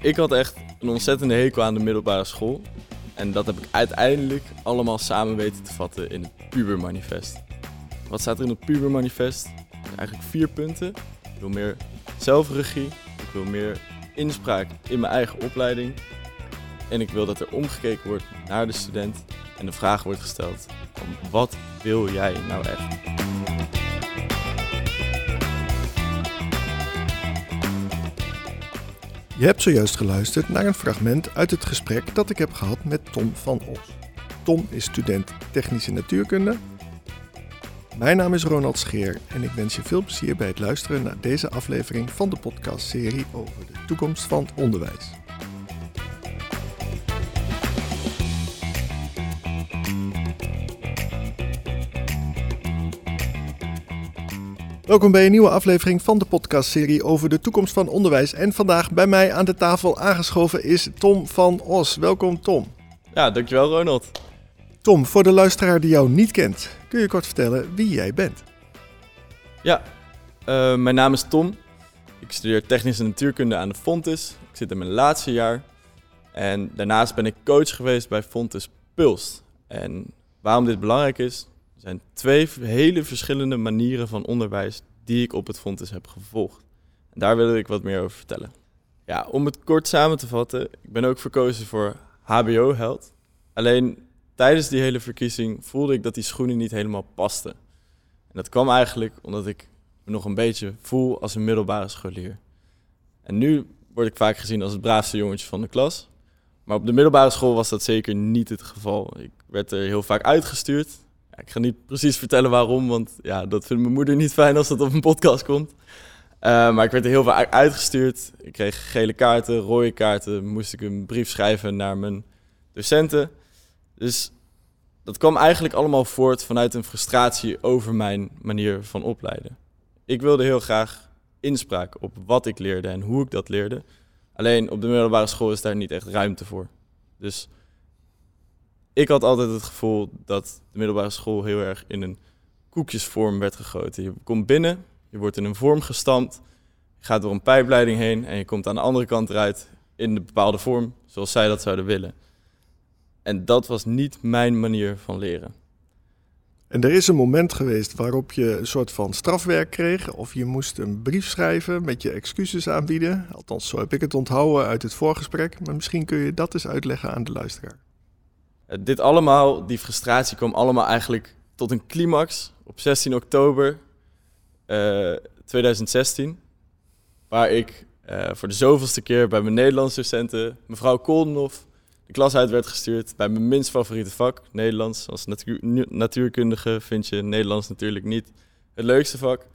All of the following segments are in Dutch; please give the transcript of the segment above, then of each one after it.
Ik had echt een ontzettende hekel aan de middelbare school. En dat heb ik uiteindelijk allemaal samen weten te vatten in het Pubermanifest. Wat staat er in het Pubermanifest? Eigenlijk vier punten. Ik wil meer zelfregie. Ik wil meer inspraak in mijn eigen opleiding. En ik wil dat er omgekeken wordt naar de student en de vraag wordt gesteld: wat wil jij nou echt? Je hebt zojuist geluisterd naar een fragment uit het gesprek dat ik heb gehad met Tom van Os. Tom is student technische natuurkunde. Mijn naam is Ronald Scheer en ik wens je veel plezier bij het luisteren naar deze aflevering van de podcastserie over de toekomst van het onderwijs. Welkom bij een nieuwe aflevering van de podcastserie over de toekomst van onderwijs. En vandaag bij mij aan de tafel aangeschoven is Tom van Os. Welkom Tom. Ja, dankjewel Ronald. Tom, voor de luisteraar die jou niet kent, kun je kort vertellen wie jij bent? Ja, uh, mijn naam is Tom. Ik studeer technische natuurkunde aan de Fontes. Ik zit in mijn laatste jaar. En daarnaast ben ik coach geweest bij Fontes Pulst. En waarom dit belangrijk is, zijn twee hele verschillende manieren van onderwijs die ik op het Fontes heb gevolgd. En daar wil ik wat meer over vertellen. Ja, om het kort samen te vatten, ik ben ook verkozen voor HBO-held. Alleen tijdens die hele verkiezing voelde ik dat die schoenen niet helemaal pasten. En dat kwam eigenlijk omdat ik me nog een beetje voel als een middelbare scholier. En nu word ik vaak gezien als het braafste jongetje van de klas. Maar op de middelbare school was dat zeker niet het geval. Ik werd er heel vaak uitgestuurd ik ga niet precies vertellen waarom, want ja, dat vindt mijn moeder niet fijn als dat op een podcast komt. Uh, maar ik werd er heel veel uitgestuurd. Ik kreeg gele kaarten, rode kaarten. Moest ik een brief schrijven naar mijn docenten. Dus dat kwam eigenlijk allemaal voort vanuit een frustratie over mijn manier van opleiden. Ik wilde heel graag inspraak op wat ik leerde en hoe ik dat leerde. Alleen op de middelbare school is daar niet echt ruimte voor. Dus ik had altijd het gevoel dat de middelbare school heel erg in een koekjesvorm werd gegoten. Je komt binnen, je wordt in een vorm gestampt, je gaat door een pijpleiding heen en je komt aan de andere kant eruit in een bepaalde vorm, zoals zij dat zouden willen. En dat was niet mijn manier van leren. En er is een moment geweest waarop je een soort van strafwerk kreeg, of je moest een brief schrijven met je excuses aanbieden. Althans, zo heb ik het onthouden uit het voorgesprek, maar misschien kun je dat eens uitleggen aan de luisteraar. Eh, dit allemaal, die frustratie kwam allemaal eigenlijk tot een climax op 16 oktober 2016. Eh, waar ik uh, voor de zoveelste keer bij mijn Nederlandse docenten, mevrouw Koldenhoff, de klas uit werd gestuurd bij mijn minst favoriete vak, Nederlands. Als natuur, natuurkundige vind je Nederlands natuurlijk niet het leukste vak.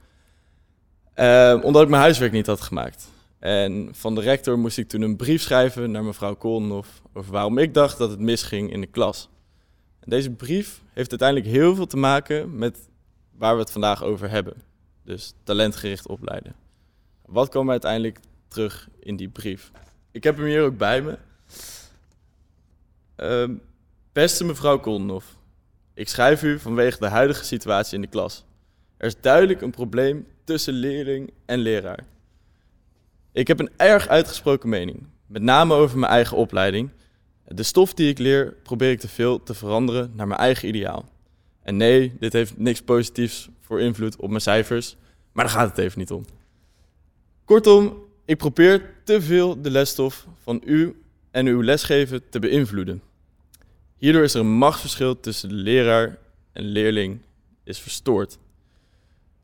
omdat ik mijn huiswerk niet had gemaakt. En van de rector moest ik toen een brief schrijven naar mevrouw Koldenhoff over waarom ik dacht dat het misging in de klas. En deze brief heeft uiteindelijk heel veel te maken met waar we het vandaag over hebben. Dus talentgericht opleiden. Wat kwam uiteindelijk terug in die brief? Ik heb hem hier ook bij me. Uh, beste mevrouw Koldenhoff, ik schrijf u vanwege de huidige situatie in de klas. Er is duidelijk een probleem tussen leerling en leraar. Ik heb een erg uitgesproken mening, met name over mijn eigen opleiding. De stof die ik leer probeer ik te veel te veranderen naar mijn eigen ideaal. En nee, dit heeft niks positiefs voor invloed op mijn cijfers, maar daar gaat het even niet om. Kortom, ik probeer te veel de lesstof van u en uw lesgeven te beïnvloeden. Hierdoor is er een machtsverschil tussen de leraar en leerling is verstoord.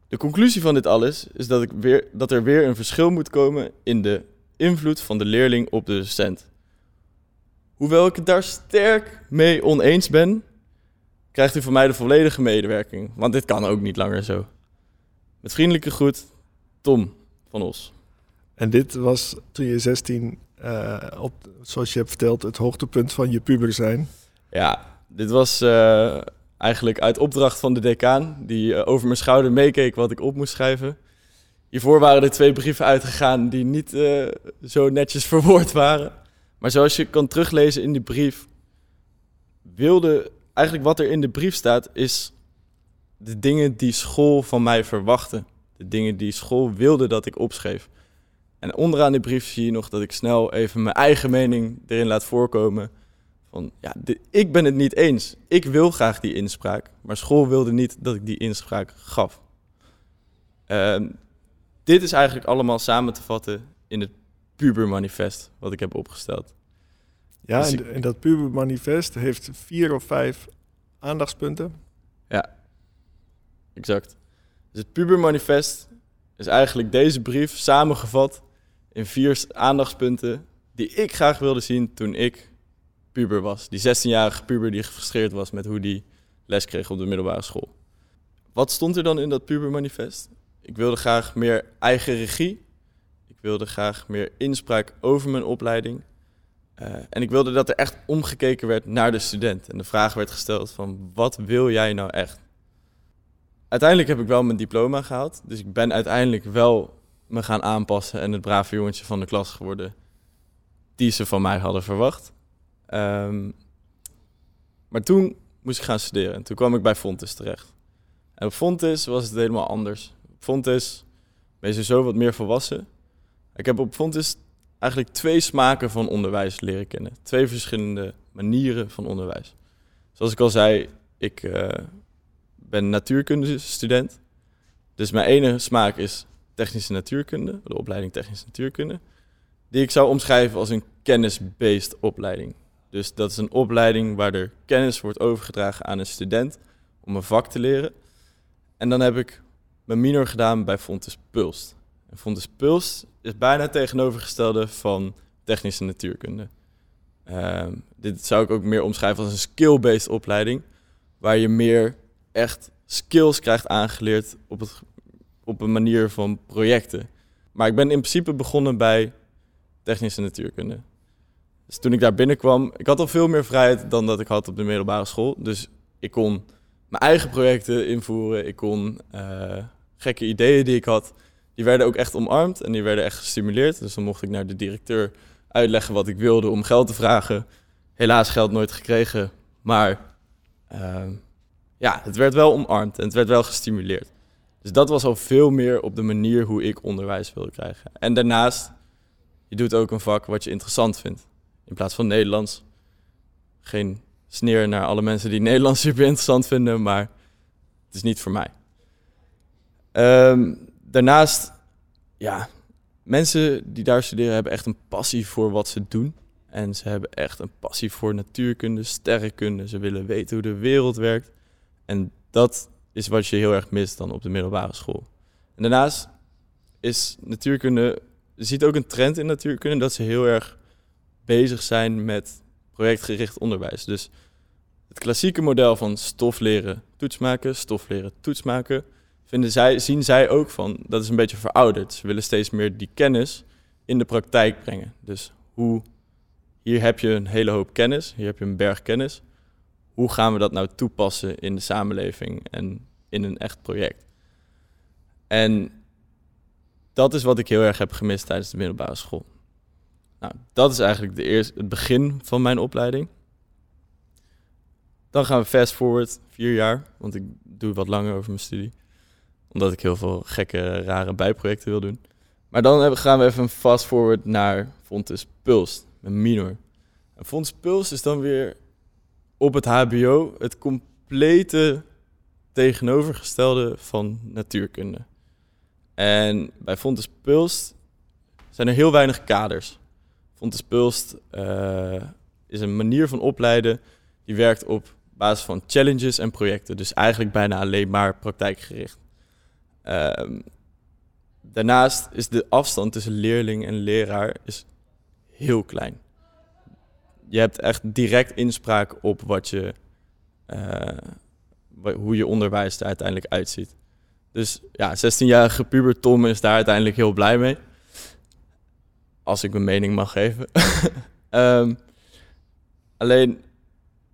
De conclusie van dit alles is dat, ik weer, dat er weer een verschil moet komen in de invloed van de leerling op de docent. Hoewel ik het daar sterk mee oneens ben, krijgt u van mij de volledige medewerking, want dit kan ook niet langer zo. Met vriendelijke groet, Tom van Os. En dit was toen je 16, uh, eh, op, zoals je hebt verteld, het hoogtepunt van je puber zijn. Ja, dit was uh, eigenlijk uit opdracht van de decaan, die eh, over mijn schouder meekeek wat ik op moest schrijven. Hiervoor waren er twee brieven uitgegaan die niet uh, zo netjes verwoord waren. Maar zoals je kan teruglezen in die brief, wilde eigenlijk wat er in de brief staat, is de dingen die school van mij verwachtte. De dingen die school wilde dat ik opschreef. En onderaan die brief zie je nog dat ik snel even mijn eigen mening erin laat voorkomen. Van ja, ik ben het niet eens. Ik wil graag die inspraak, maar school wilde niet dat ik die inspraak gaf. Ehm, dit is eigenlijk allemaal samen te vatten in het pubermanifest wat ik heb opgesteld. Ja, dus en, en, dat pubermanifest heeft vier of vijf aandachtspunten. Ja, exact. Dus het pubermanifest is eigenlijk deze brief samengevat in vier aandachtspunten die ik graag wilde zien toen ik puber was. Die 16-jarige puber die gefrustreerd was met hoe die les kreeg op de middelbare school. Wat stond er dan in dat pubermanifest? Ik wilde graag meer eigen regie. Ik wilde graag meer inspraak over mijn opleiding. Uh, en ik wilde dat er echt omgekeken werd naar de student. En de vraag werd gesteld van, wat wil jij nou echt? Uiteindelijk heb ik wel mijn diploma gehaald. Dus ik ben uiteindelijk wel me gaan aanpassen en het brave jongetje van de klas geworden die ze van mij hadden verwacht. Um, maar toen moest ik gaan studeren en toen kwam ik bij Fontes terecht. En op Fontes was het helemaal anders. Op Fontes ben je zo wat meer volwassen. Ik heb op Fontes eigenlijk twee smaken van onderwijs leren kennen. Twee verschillende manieren van onderwijs. Zoals ik al zei, ik uh, ben natuurkundestudent. Dus mijn ene smaak is technische natuurkunde, de opleiding technische natuurkunde. Die ik zou omschrijven als een kennis-based opleiding. Dus dat is een opleiding waar er kennis wordt overgedragen aan een student om een vak te leren. En dan heb ik mijn minor gedaan bij Fontes Pulst. Fontes Pulst is bijna het tegenovergestelde van technische natuurkunde. Uh, dit zou ik ook meer omschrijven als een skill-based opleiding, waar je meer echt skills krijgt aangeleerd op, het, op een manier van projecten. Maar ik ben in principe begonnen bij technische natuurkunde. Dus toen ik daar binnenkwam, ik had al veel meer vrijheid dan dat ik had op de middelbare school. Dus ik kon mijn eigen projecten invoeren. Ik kon uh, gekke ideeën die ik had, die werden ook echt omarmd en die werden echt gestimuleerd. Dus dan mocht ik naar de directeur uitleggen wat ik wilde om geld te vragen. Helaas geld nooit gekregen, maar uh, ja, het werd wel omarmd en het werd wel gestimuleerd. Dus dat was al veel meer op de manier hoe ik onderwijs wilde krijgen. En daarnaast, je doet ook een vak wat je interessant vindt. In plaats van Nederlands. Geen sneer naar alle mensen die Nederlands super interessant vinden, maar het is niet voor mij. Um, daarnaast, ja, mensen die daar studeren hebben echt een passie voor wat ze doen. En ze hebben echt een passie voor natuurkunde, sterrenkunde. Ze willen weten hoe de wereld werkt. En dat is wat je heel erg mist dan op de middelbare school. En daarnaast is natuurkunde, je ziet ook een trend in natuurkunde dat ze heel erg bezig zijn met projectgericht onderwijs. Dus het klassieke model van stof leren, toets maken, stof leren, toets maken, vinden zij, zien zij ook van, dat is een beetje verouderd. Ze willen steeds meer die kennis in de praktijk brengen. Dus hoe, hier heb je een hele hoop kennis, hier heb je een berg kennis. Hoe gaan we dat nou toepassen in de samenleving en in een echt project? En dat is wat ik heel erg heb gemist tijdens de middelbare school. Nou, dat is eigenlijk de eerste, het begin van mijn opleiding. Dan gaan we fast forward, vier jaar, want ik doe wat langer over mijn studie. Omdat ik heel veel gekke, rare bijprojecten wil doen. Maar dan gaan we even fast forward naar Fontes Puls, mijn minor. En Fontes Puls is dan weer op het HBO het complete tegenovergestelde van natuurkunde. En bij Fontes Pulst zijn er heel weinig kaders. Fontes Pulst uh, is een manier van opleiden die werkt op basis van challenges en projecten. Dus eigenlijk bijna alleen maar praktijkgericht. Um, daarnaast is de afstand tussen leerling en leraar is heel klein. Je hebt echt direct inspraak op wat je, uh, hoe je onderwijs er uiteindelijk uitziet. Dus ja, 16-jarige puber Tom is daar uiteindelijk heel blij mee. Als ik mijn mening mag geven. um, alleen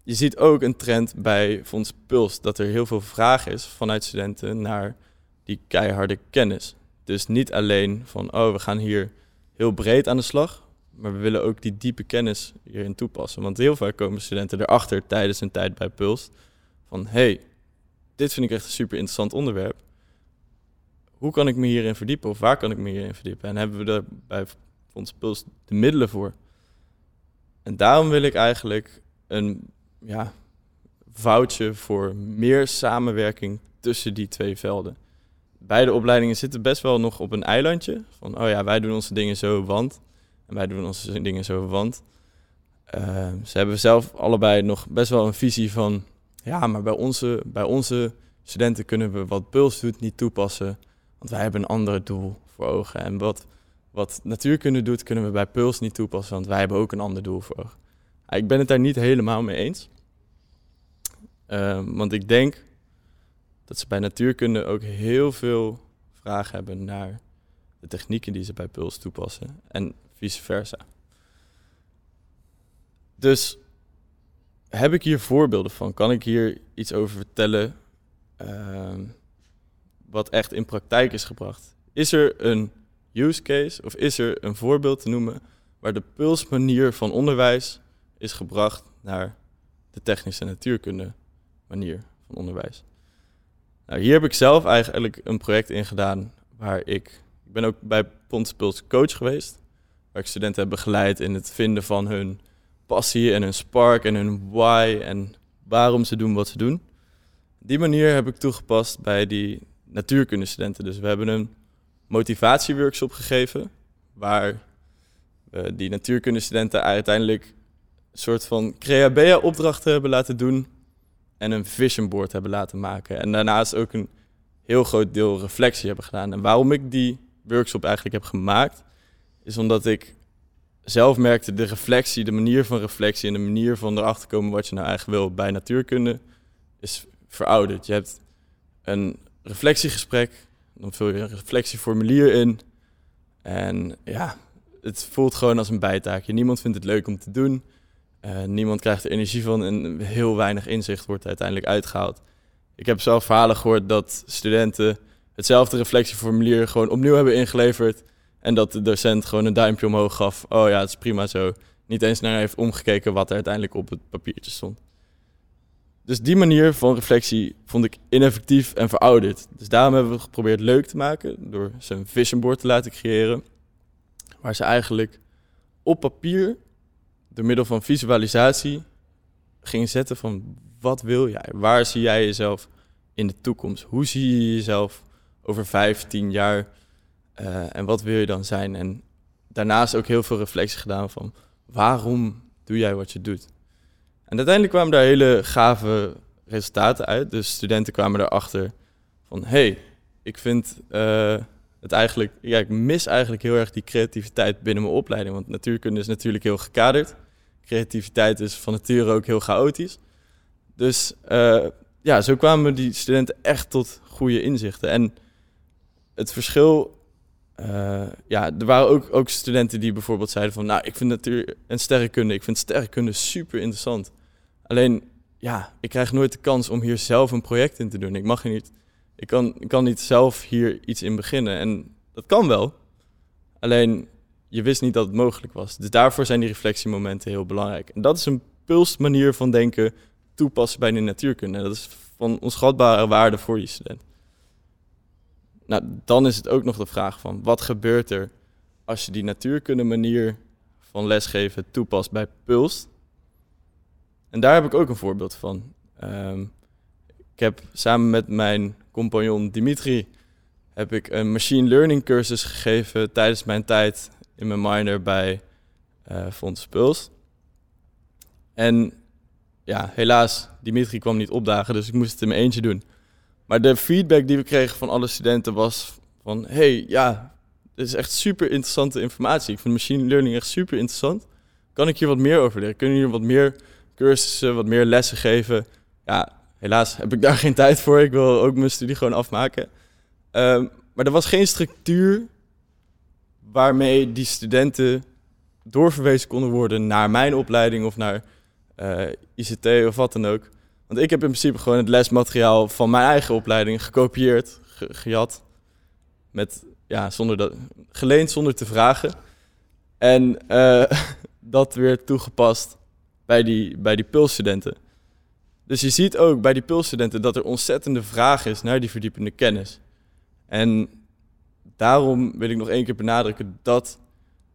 je ziet ook een trend bij Fonds Puls dat er heel veel vraag is vanuit studenten naar die keiharde kennis. Dus niet alleen van, oh, we gaan hier heel breed aan de slag, maar we willen ook die diepe kennis hierin toepassen. Want heel vaak komen studenten erachter tijdens hun tijd bij Puls van, hey, dit vind ik echt een super interessant onderwerp. hoe kan ik me hierin verdiepen of waar kan ik me hierin verdiepen? En hebben we er bij Fonds Puls de middelen voor? En daarom wil ik eigenlijk een ja, foutje voor meer samenwerking tussen die twee velden. Beide opleidingen zitten best wel nog op een eilandje. Van, oh ja, wij doen onze dingen zo, want. En wij doen onze dingen zo, want. Uh, ze hebben zelf allebei nog best wel een visie van... Ja, maar bij onze, bij onze studenten kunnen we wat Puls doet niet toepassen. Want wij hebben een ander doel voor ogen. En wat, wat natuurkunde doet, kunnen we bij Puls niet toepassen. Want wij hebben ook een ander doel voor ogen. Ik ben het daar niet helemaal mee eens. Uh, want ik denk dat ze bij natuurkunde ook heel veel vragen hebben naar de technieken die ze bij Puls toepassen. En vice versa. Dus heb ik hier voorbeelden van? Kan ik hier iets over vertellen uh, wat echt in praktijk is gebracht? Is er een use case of is er een voorbeeld te noemen waar de pulsmanier van onderwijs is gebracht naar de technische natuurkunde manier van onderwijs? Nou, hier heb ik zelf eigenlijk een project in gedaan waar ik, ik ben ook bij Pons Puls coach geweest, waar ik studenten heb begeleid in het vinden van hun passie en hun spark en hun why en waarom ze doen wat ze doen. Die manier heb ik toegepast bij die natuurkundestudenten. Dus we hebben een motivatieworkshop gegeven, waar we die natuurkundestudenten uiteindelijk een soort van Creabea-opdrachten hebben laten doen en een vision board hebben laten maken. En daarnaast ook een heel groot deel reflectie hebben gedaan. En waarom ik die workshop eigenlijk heb gemaakt, is omdat ik zelf merkte de reflectie, de manier van reflectie en de manier van erachter komen wat je nou eigenlijk wil bij natuurkunde, is verouderd. Je hebt een reflectiegesprek, dan vul je een reflectieformulier in. En ja, het voelt gewoon als een bijtaakje. Niemand vindt het leuk om te doen. Uh, niemand krijgt er energie van en heel weinig inzicht wordt uiteindelijk uitgehaald. Ik heb zelf verhalen gehoord dat studenten hetzelfde reflectieformulier gewoon opnieuw hebben ingeleverd. En dat de docent gewoon een duimpje omhoog gaf. Oh ja, het is prima zo. Niet eens naar heeft omgekeken wat er uiteindelijk op het papiertje stond. Dus die manier van reflectie vond ik ineffectief en verouderd. Dus daarom hebben we geprobeerd leuk te maken door ze een vision board te laten creëren. Waar ze eigenlijk op papier, door middel van visualisatie, gingen zetten van wat wil jij? Waar zie jij jezelf in de toekomst? Hoe zie je jezelf over vijf, tien jaar? Uh, en wat wil je dan zijn? En daarnaast ook heel veel reflectie gedaan van waarom doe jij wat je doet? En uiteindelijk kwamen daar hele gave resultaten uit. Dus studenten kwamen erachter van hey, ik vind uh, het eigenlijk, ja, ik mis eigenlijk heel erg die creativiteit binnen mijn opleiding. Want natuurkunde is natuurlijk heel gekaderd. Creativiteit is van nature ook heel chaotisch. Dus uh, ja, zo kwamen die studenten echt tot goede inzichten. En het verschil uh, ja, er waren ook, ook studenten die bijvoorbeeld zeiden van, nou, ik vind natuur en sterrenkunde, ik vind sterrenkunde super interessant. Alleen, ja, ik krijg nooit de kans om hier zelf een project in te doen. Ik mag hier niet, ik kan, ik kan niet zelf hier iets in beginnen. En dat kan wel. Alleen, je wist niet dat het mogelijk was. Dus daarvoor zijn die reflectiemomenten heel belangrijk. En dat is een pulsmanier van denken toepassen bij de natuurkunde. Dat is van onschatbare waarde voor je student. Nou, dan is het ook nog de vraag van wat gebeurt er als je die natuurkunde manier van lesgeven toepast bij Puls. En daar heb ik ook een voorbeeld van. Um, ik heb samen met mijn compagnon Dimitri heb ik een machine learning cursus gegeven tijdens mijn tijd in mijn minor bij uh, Puls. En ja, helaas, Dimitri kwam niet opdagen, dus ik moest het in mijn eentje doen. Maar de feedback die we kregen van alle studenten was van... hey, ja, dit is echt super interessante informatie. Ik vind machine learning echt super interessant. Kan ik hier wat meer over leren? Kunnen jullie wat meer wat meer lessen geven? Ja, helaas heb ik daar geen tijd voor. Ik wil ook mijn studie gewoon afmaken. Um, maar er was geen structuur waarmee die studenten doorverwezen konden worden naar mijn opleiding of naar eh, ICT of wat dan ook. Want ik heb in principe gewoon het lesmateriaal van mijn eigen opleiding gekopieerd, gejat. Met, ja, zonder dat, geleend zonder te vragen. En uh, dat weer toegepast bij die, bij die pulsstudenten. Dus je ziet ook bij die pulsstudenten dat er ontzettende vraag is naar die verdiepende kennis. En daarom wil ik nog één keer benadrukken dat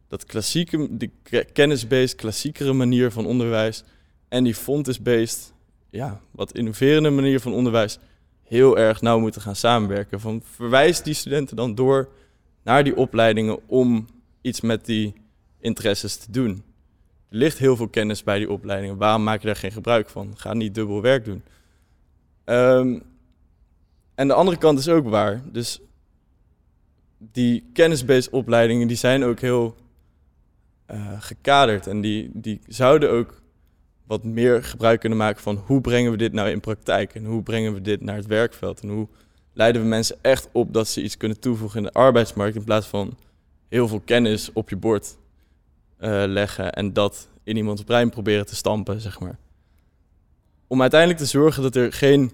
dat klassieke, die kennis-based, klassiekere manier van onderwijs en die fontes-based, ja, wat innoverende manier van onderwijs heel erg nauw moeten gaan samenwerken. Van verwijs die studenten dan door naar die opleidingen om iets met die interesses te doen. Er ligt heel veel kennis bij die opleidingen. Waarom maak je daar geen gebruik van? Ga niet dubbel werk doen. Um, en de andere kant is ook waar. Dus die kennisbased opleidingen die zijn ook heel uh, gekaderd. En die, die zouden ook wat meer gebruik kunnen maken van hoe brengen we dit nou in praktijk en hoe brengen we dit naar het werkveld en hoe leiden we mensen echt op dat ze iets kunnen toevoegen in de arbeidsmarkt in plaats van heel veel kennis op je bord uh, leggen en dat in iemands brein proberen te stampen, zeg maar. Om uiteindelijk te zorgen dat er geen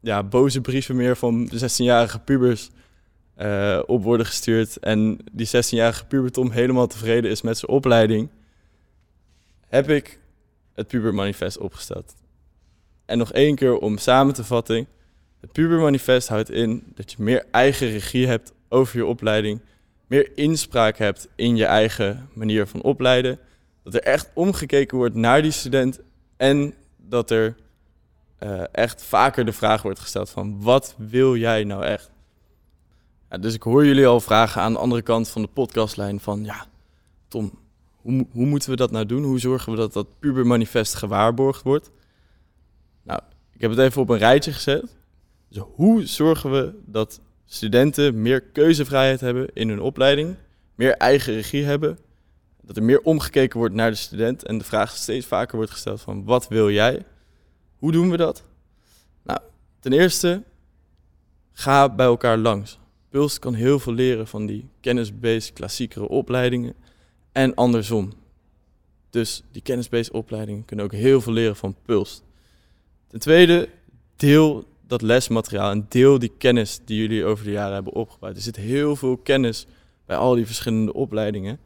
ja, boze brieven meer van de 16-jarige pubers uh, op worden gestuurd en die 16-jarige pubertom helemaal tevreden is met zijn opleiding, heb ik het pubermanifest opgesteld. En nog één keer om samen te vatten. Het pubermanifest houdt in dat je meer eigen regie hebt over je opleiding, inspraak hebt in je eigen manier van opleiden, dat er echt omgekeken wordt naar die student en dat er uh, echt vaker de vraag wordt gesteld van wat wil jij nou echt? Ja, dus ik hoor jullie al vragen aan de andere kant van de podcastlijn van ja, Tom, hoe, hoe moeten we dat nou doen? Hoe zorgen we dat dat pubermanifest gewaarborgd wordt? Nou, ik heb het even op een rijtje gezet. Dus hoe zorgen we dat studenten meer keuzevrijheid hebben in hun opleiding, meer eigen regie hebben, dat er meer omgekeken wordt naar de student en de vraag steeds vaker wordt gesteld van wat wil jij? Hoe doen we dat? Nou, ten eerste, ga bij elkaar langs. Puls kan heel veel leren van die kennisbased klassiekere opleidingen en andersom. Dus die kennisbased opleidingen kunnen ook heel veel leren van Puls. Ten tweede, deel dat lesmateriaal en deel die kennis die jullie over de jaren hebben opgebouwd. Er zit heel veel kennis bij al die verschillende opleidingen.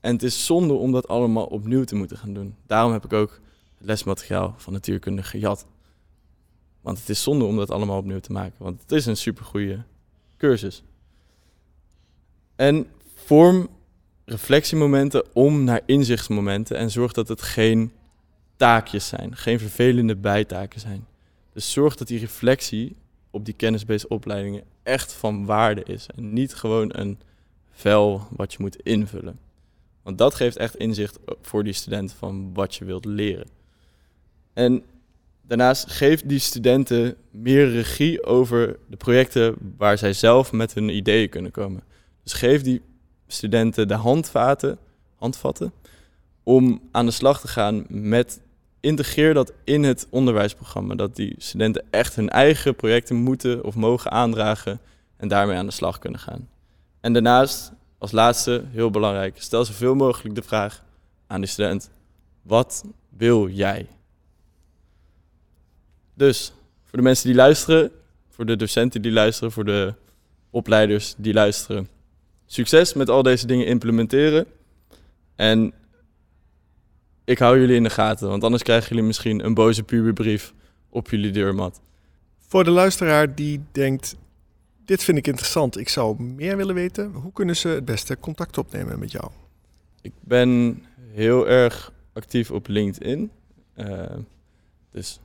En het is zonde om dat allemaal opnieuw te moeten gaan doen. Daarom heb ik ook het lesmateriaal van natuurkunde gejat. Want het is zonde om dat allemaal opnieuw te maken. Want het is een supergoeie cursus. En vorm reflectiemomenten om naar inzichtsmomenten. En zorg dat het geen taakjes zijn. Geen vervelende bijtaken zijn. Dus zorg dat die reflectie op die kennisbased opleidingen echt van waarde is. En niet gewoon een vel wat je moet invullen. Want dat geeft echt inzicht voor die student van wat je wilt leren. En daarnaast geeft die studenten meer regie over de projecten waar zij zelf met hun ideeën kunnen komen. Dus geef die studenten de handvaten, handvatten om aan de slag te gaan met integreer dat in het onderwijsprogramma. Dat die studenten echt hun eigen projecten moeten of mogen aandragen en daarmee aan de slag kunnen gaan. En daarnaast, als laatste, heel belangrijk, stel zoveel mogelijk de vraag aan de student: wat wil jij? Dus voor de mensen die luisteren, voor de docenten die luisteren, voor de opleiders die luisteren, succes met al deze dingen implementeren. En ik hou jullie in de gaten, want anders krijgen jullie misschien een boze puberbrief op jullie deurmat. Voor de luisteraar die denkt, dit vind ik interessant, ik zou meer willen weten, hoe kunnen ze het beste contact opnemen met jou? Ik ben heel erg actief op LinkedIn. Uh, dus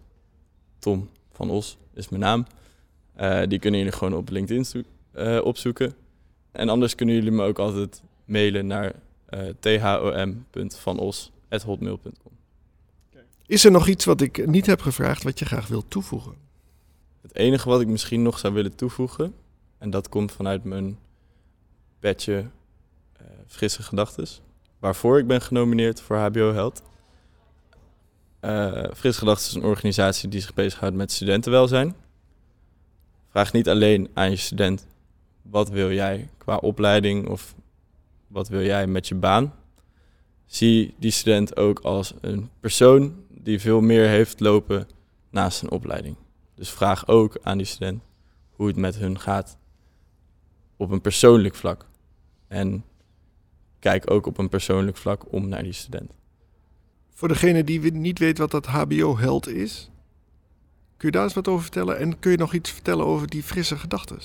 Tom van Os is mijn naam. Uh, die kunnen jullie gewoon op LinkedIn uh, opzoeken. En anders kunnen jullie me ook altijd mailen naar uh, thom.vanos.hotmail.com. Is er nog iets wat ik niet heb gevraagd wat je graag wilt toevoegen? Het enige wat ik misschien nog zou willen toevoegen, en dat komt vanuit mijn bedje Frisse Gedachtes, waarvoor ik ben genomineerd voor HBO Held. Uh, Fris Gedacht is een organisatie die zich bezighoudt met studentenwelzijn. Vraag niet alleen aan je student wat wil jij qua opleiding of wat wil jij met je baan. Zie die student ook als een persoon die veel meer heeft lopen naast zijn opleiding. Dus vraag ook aan die student hoe het met hun gaat op een persoonlijk vlak. En kijk ook op een persoonlijk vlak om naar die student. Voor degene die niet weet wat dat HBO-held is, kun je daar eens wat over vertellen? En kun je nog iets vertellen over die frisse gedachten?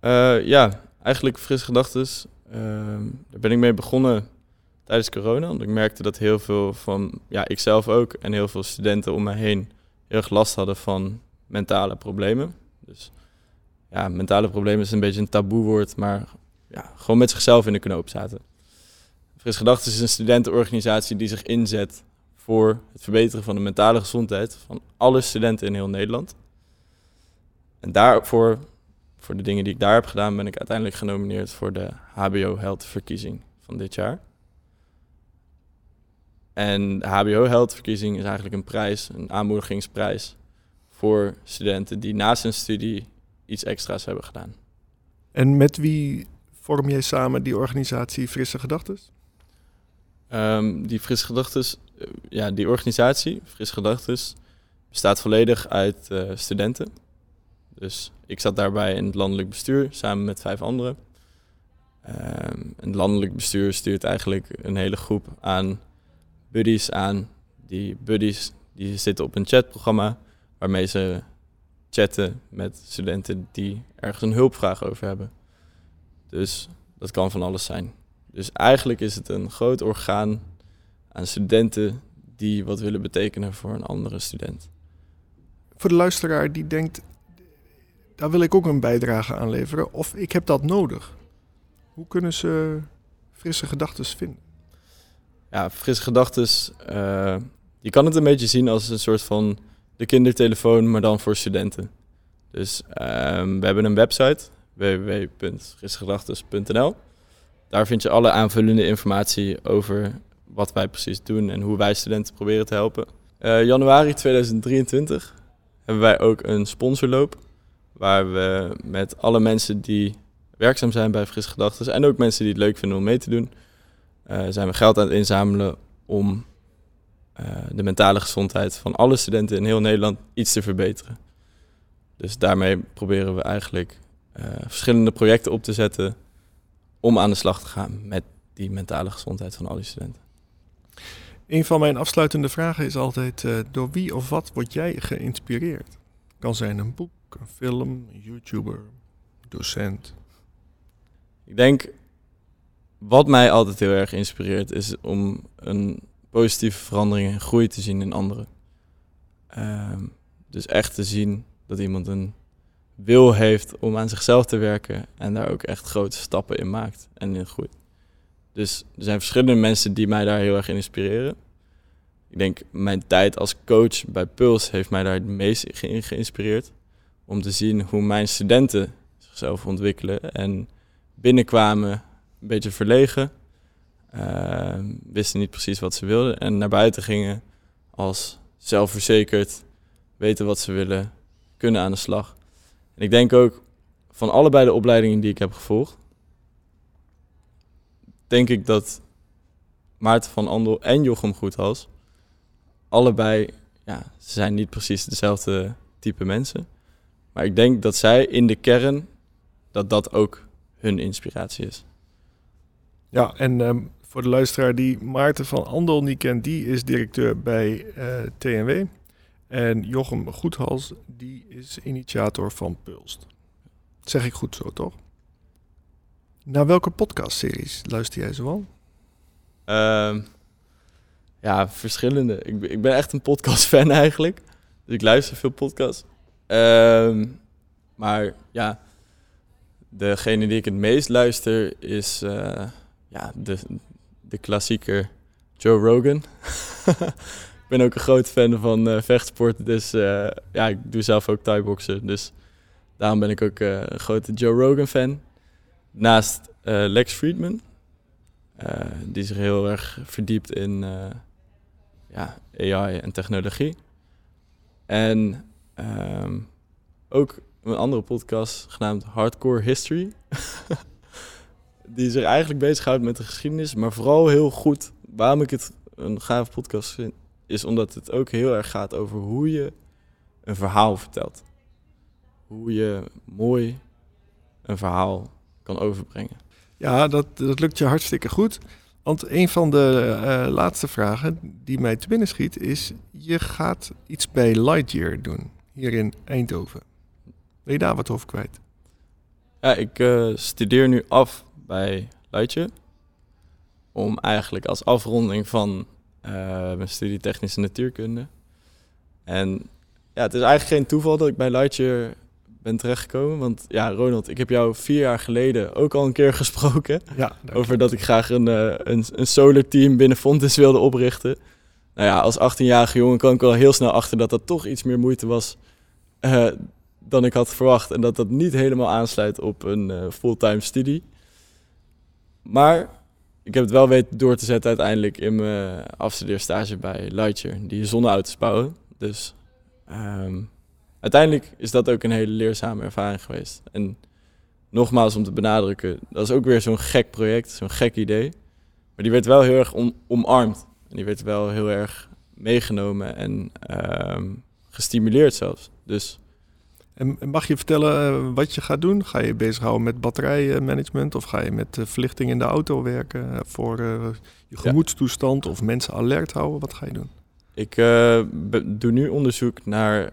Uh, ja, eigenlijk Frisse Gedachtes. Ehm, daar ben ik mee begonnen tijdens corona. Want ik merkte dat heel veel van, ja, ikzelf ook en heel veel studenten om me heen heel erg last hadden van mentale problemen. Dus ja, mentale problemen is een beetje een taboewoord, maar ja, gewoon met zichzelf in de knoop zaten. Fris Gedachten is een studentenorganisatie die zich inzet voor het verbeteren van de mentale gezondheid van alle studenten in heel Nederland. En daarvoor, voor de dingen die ik daar heb gedaan, ben ik uiteindelijk genomineerd voor de HBO Health verkiezing van dit jaar. En de HBO Health verkiezing is eigenlijk een prijs, een aanmoedigingsprijs voor studenten die naast hun studie iets extra's hebben gedaan. En met wie vorm jij samen die organisatie Frisse Gedachtes? Um, die Frisse Gedachtes, eh, ja, die organisatie, Frisse Gedachtes, bestaat volledig uit uh, studenten. Dus ik zat daarbij in het landelijk bestuur samen met vijf anderen. Um, het landelijk bestuur stuurt eigenlijk een hele groep aan buddies aan. Die buddies die zitten op een chatprogramma waarmee ze chatten met studenten die ergens een hulpvraag over hebben. Dus dat kan van alles zijn. Dus eigenlijk is het een groot orgaan aan studenten die wat willen betekenen voor een andere student. Voor de luisteraar die denkt, daar wil ik ook een bijdrage aan leveren of ik heb dat nodig. Hoe kunnen ze frisse gedachten vinden? Ja, frisse gedachten. Uh, je kan het een beetje zien als een soort van de kindertelefoon, maar dan voor studenten. Dus um, we hebben een website, www.frisgedachten.nl. Daar vind je alle aanvullende informatie over wat wij precies doen en hoe wij studenten proberen te helpen. Uh, januari 2023 hebben wij ook een sponsorloop. Waar we met alle mensen die werkzaam zijn bij Fris Gedachten en ook mensen die het leuk vinden om mee te doen, zijn we geld aan het inzamelen om uh, de mentale gezondheid van alle studenten in heel Nederland iets te verbeteren. Dus daarmee proberen we eigenlijk uh, verschillende projecten op te zetten om aan de slag te gaan met die mentale gezondheid van al die studenten. Een van mijn afsluitende vragen is altijd: uh, door wie of wat word jij geïnspireerd? Kan zijn een boek, een film, een YouTuber, docent. Ik denk wat mij altijd heel erg inspireert is om een positieve verandering en groei te zien in anderen. Uh, dus echt te zien dat iemand een wil heeft om aan zichzelf te werken en daar ook echt grote stappen in maakt en in groeit. Dus er zijn verschillende mensen die mij daar heel erg in inspireren. Ik denk mijn tijd als coach bij Puls heeft mij daar het meest in geïnspireerd. Om te zien hoe mijn studenten zichzelf ontwikkelen en binnenkwamen een beetje verlegen. Uh, wisten niet precies wat ze wilden en naar buiten gingen als zelfverzekerd, weten wat ze willen, kunnen aan de slag. En ik denk ook van allebei de opleidingen die ik heb gevolgd, denk ik dat Maarten van Andel en Jochem Goethals allebei, ja, ze zijn niet precies dezelfde type mensen. Maar ik denk dat zij in de kern, dat dat ook hun inspiratie is. Ja, en um, voor de luisteraar die Maarten van Andel niet kent, die is directeur bij uh, eh, TNW. En Jochem Goethals, die is initiator van Pulst. Dat zeg ik goed zo, toch? Naar welke podcastseries luister jij zoal? Uh, ja, verschillende. Ik, ik ben echt een podcast-fan eigenlijk. Dus ik luister veel podcasts. Uh, maar ja, degene die ik het meest luister is uh, ja, de, de klassieker Joe Rogan. ben ook een groot fan van uh, vechtsport. Dus uh, ja, ik doe zelf ook thai-boksen. Dus daarom ben ik ook uh, een grote Joe Rogan fan. Naast Lex Friedman. die zich heel erg verdiept in ja, AI en technologie. En um, ook een andere podcast genaamd Hardcore History. die zich eigenlijk bezighoudt met de geschiedenis, maar vooral heel goed. Waarom ik het een gave podcast vind, is omdat het ook heel erg gaat over hoe je een verhaal vertelt. Hoe je mooi een verhaal kan overbrengen. Ja, dat, dat lukt je hartstikke goed. Want een van de uh, laatste vragen die mij te binnen schiet is: je gaat iets bij Lightyear doen hier in Eindhoven. Ben je daar wat over kwijt? Ja, ik eh, studeer nu af bij Luitje. Om eigenlijk als afronding van eh, mijn studie technische natuurkunde. En ja, het is eigenlijk geen toeval dat ik bij Luitje ben terechtgekomen. Want ja, Ronald, ik heb jou vier jaar geleden ook al een keer gesproken. Ja, over dat ik graag een, eh, een, een solar team binnen Fontis wilde oprichten. Nou ja, als 18-jarige jongen kwam ik al heel snel achter dat dat toch iets meer moeite was eh, dan ik had verwacht. En dat dat niet helemaal aansluit op een fulltime studie. Maar ik heb het wel weten door te zetten uiteindelijk in mijn afstudeerstage bij Lightyear. Die zonneauto's bouwen. Dus ehm, uiteindelijk is dat ook een hele leerzame ervaring geweest. En nogmaals om te benadrukken, dat is ook weer zo'n gek project, zo'n gek idee. Maar die werd wel heel erg om, omarmd. En die werd wel heel erg meegenomen en ehm, gestimuleerd zelfs. Dus En mag je vertellen eh, wat je gaat doen? Ga je bezighouden met batterijmanagement of ga je met eh, verlichting in de auto werken eh, voor je gemoedstoestand of mensen alert houden? Wat ga je doen? ik doe nu onderzoek naar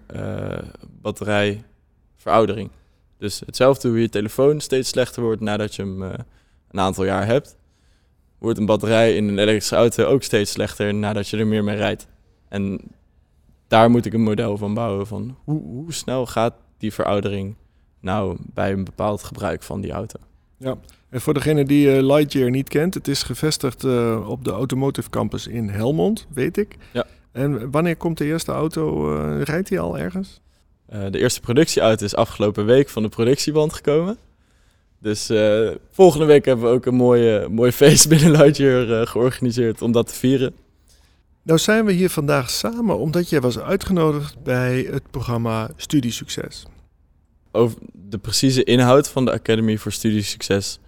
batterijveroudering. Dus hetzelfde hoe je telefoon steeds slechter wordt nadat je hem een aantal jaar hebt, wordt een batterij in een elektrische auto ook steeds slechter nadat je er meer mee rijdt. En daar moet ik een model van bouwen van hoe, hoe snel gaat die veroudering nou bij een bepaald gebruik van die auto. En voor degene die eh, Lightyear niet kent, het is gevestigd eh, op de Automotive Campus in Helmond, weet ik. Ja. En wanneer komt de eerste auto? eh, rijdt die al ergens? De eerste productieauto is afgelopen week van de productieband gekomen. Dus volgende week hebben we ook een mooie, mooi feest binnen Lightyear georganiseerd om dat te vieren. Nou zijn we hier vandaag samen omdat jij was uitgenodigd bij het programma Studiesucces. Over de precieze inhoud van de Academy voor Studiesucces,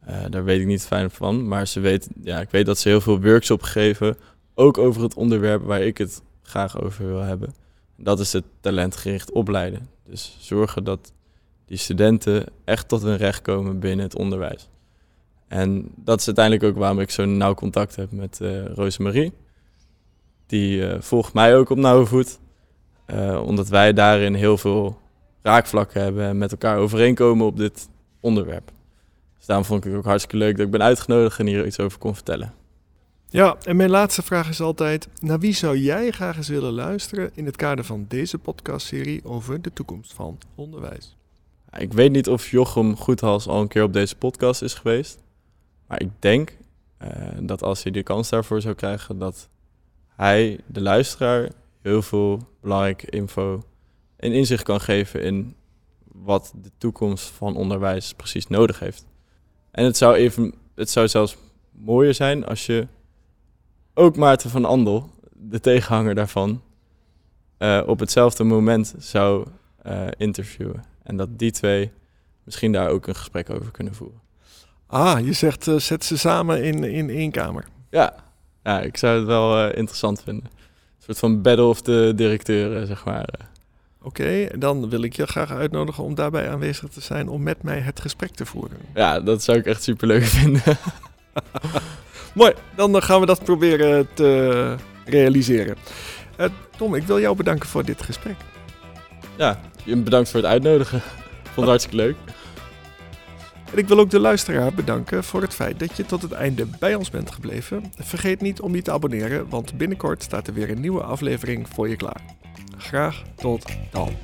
eh daar weet ik niet fijn van. Maar ze weet, ja, ik weet dat ze heel veel workshops geven, ook over het onderwerp waar ik het graag over wil hebben. Dat is het talentgericht opleiden. Dus zorgen dat die studenten echt tot hun recht komen binnen het onderwijs. En dat is uiteindelijk ook waarom ik zo'n nauw contact heb met eh Rosemarie. Die eh, volgt mij ook op nauwe voet. eh, omdat wij daarin heel veel raakvlakken hebben en met elkaar overeenkomen op dit onderwerp. Dus daarom vond ik het ook hartstikke leuk dat ik ben uitgenodigd en hier iets over kon vertellen. Ja, en mijn laatste vraag is altijd: naar wie zou jij graag eens willen luisteren in het kader van deze podcastserie over de toekomst van onderwijs? Ik weet niet of Jochem Goedhals al een keer op deze podcast is geweest. Maar ik denk eh, dat als hij de kans daarvoor zou krijgen, dat hij de luisteraar heel veel belangrijke info en inzicht kan geven in wat de toekomst van onderwijs precies nodig heeft. En het zou, even, het zou zelfs mooier zijn als je ook Maarten van Andel, de tegenhanger daarvan, eh, op hetzelfde moment zou eh, interviewen. En dat die twee misschien daar ook een gesprek over kunnen voeren. Ah, je zegt eh, zet ze samen in, in één kamer. Ja, ja ik zou het wel eh, interessant vinden. Een soort van battle of de directeuren, zeg maar. eh. Oké, dan wil ik je graag uitnodigen om daarbij aanwezig te zijn om met mij het gesprek te voeren. Ja, dat zou ik echt superleuk vinden. Mooi, dan eh, gaan we dat proberen te realiseren. Tom, ik wil jou bedanken voor dit gesprek. ja, bedankt voor het uitnodigen. Vond het hartstikke leuk. En ik wil ook de luisteraar bedanken voor het feit dat je tot het einde bij ons bent gebleven. Vergeet niet om je te abonneren, want binnenkort staat er weer een nieuwe aflevering voor je klaar. Graag tot dan.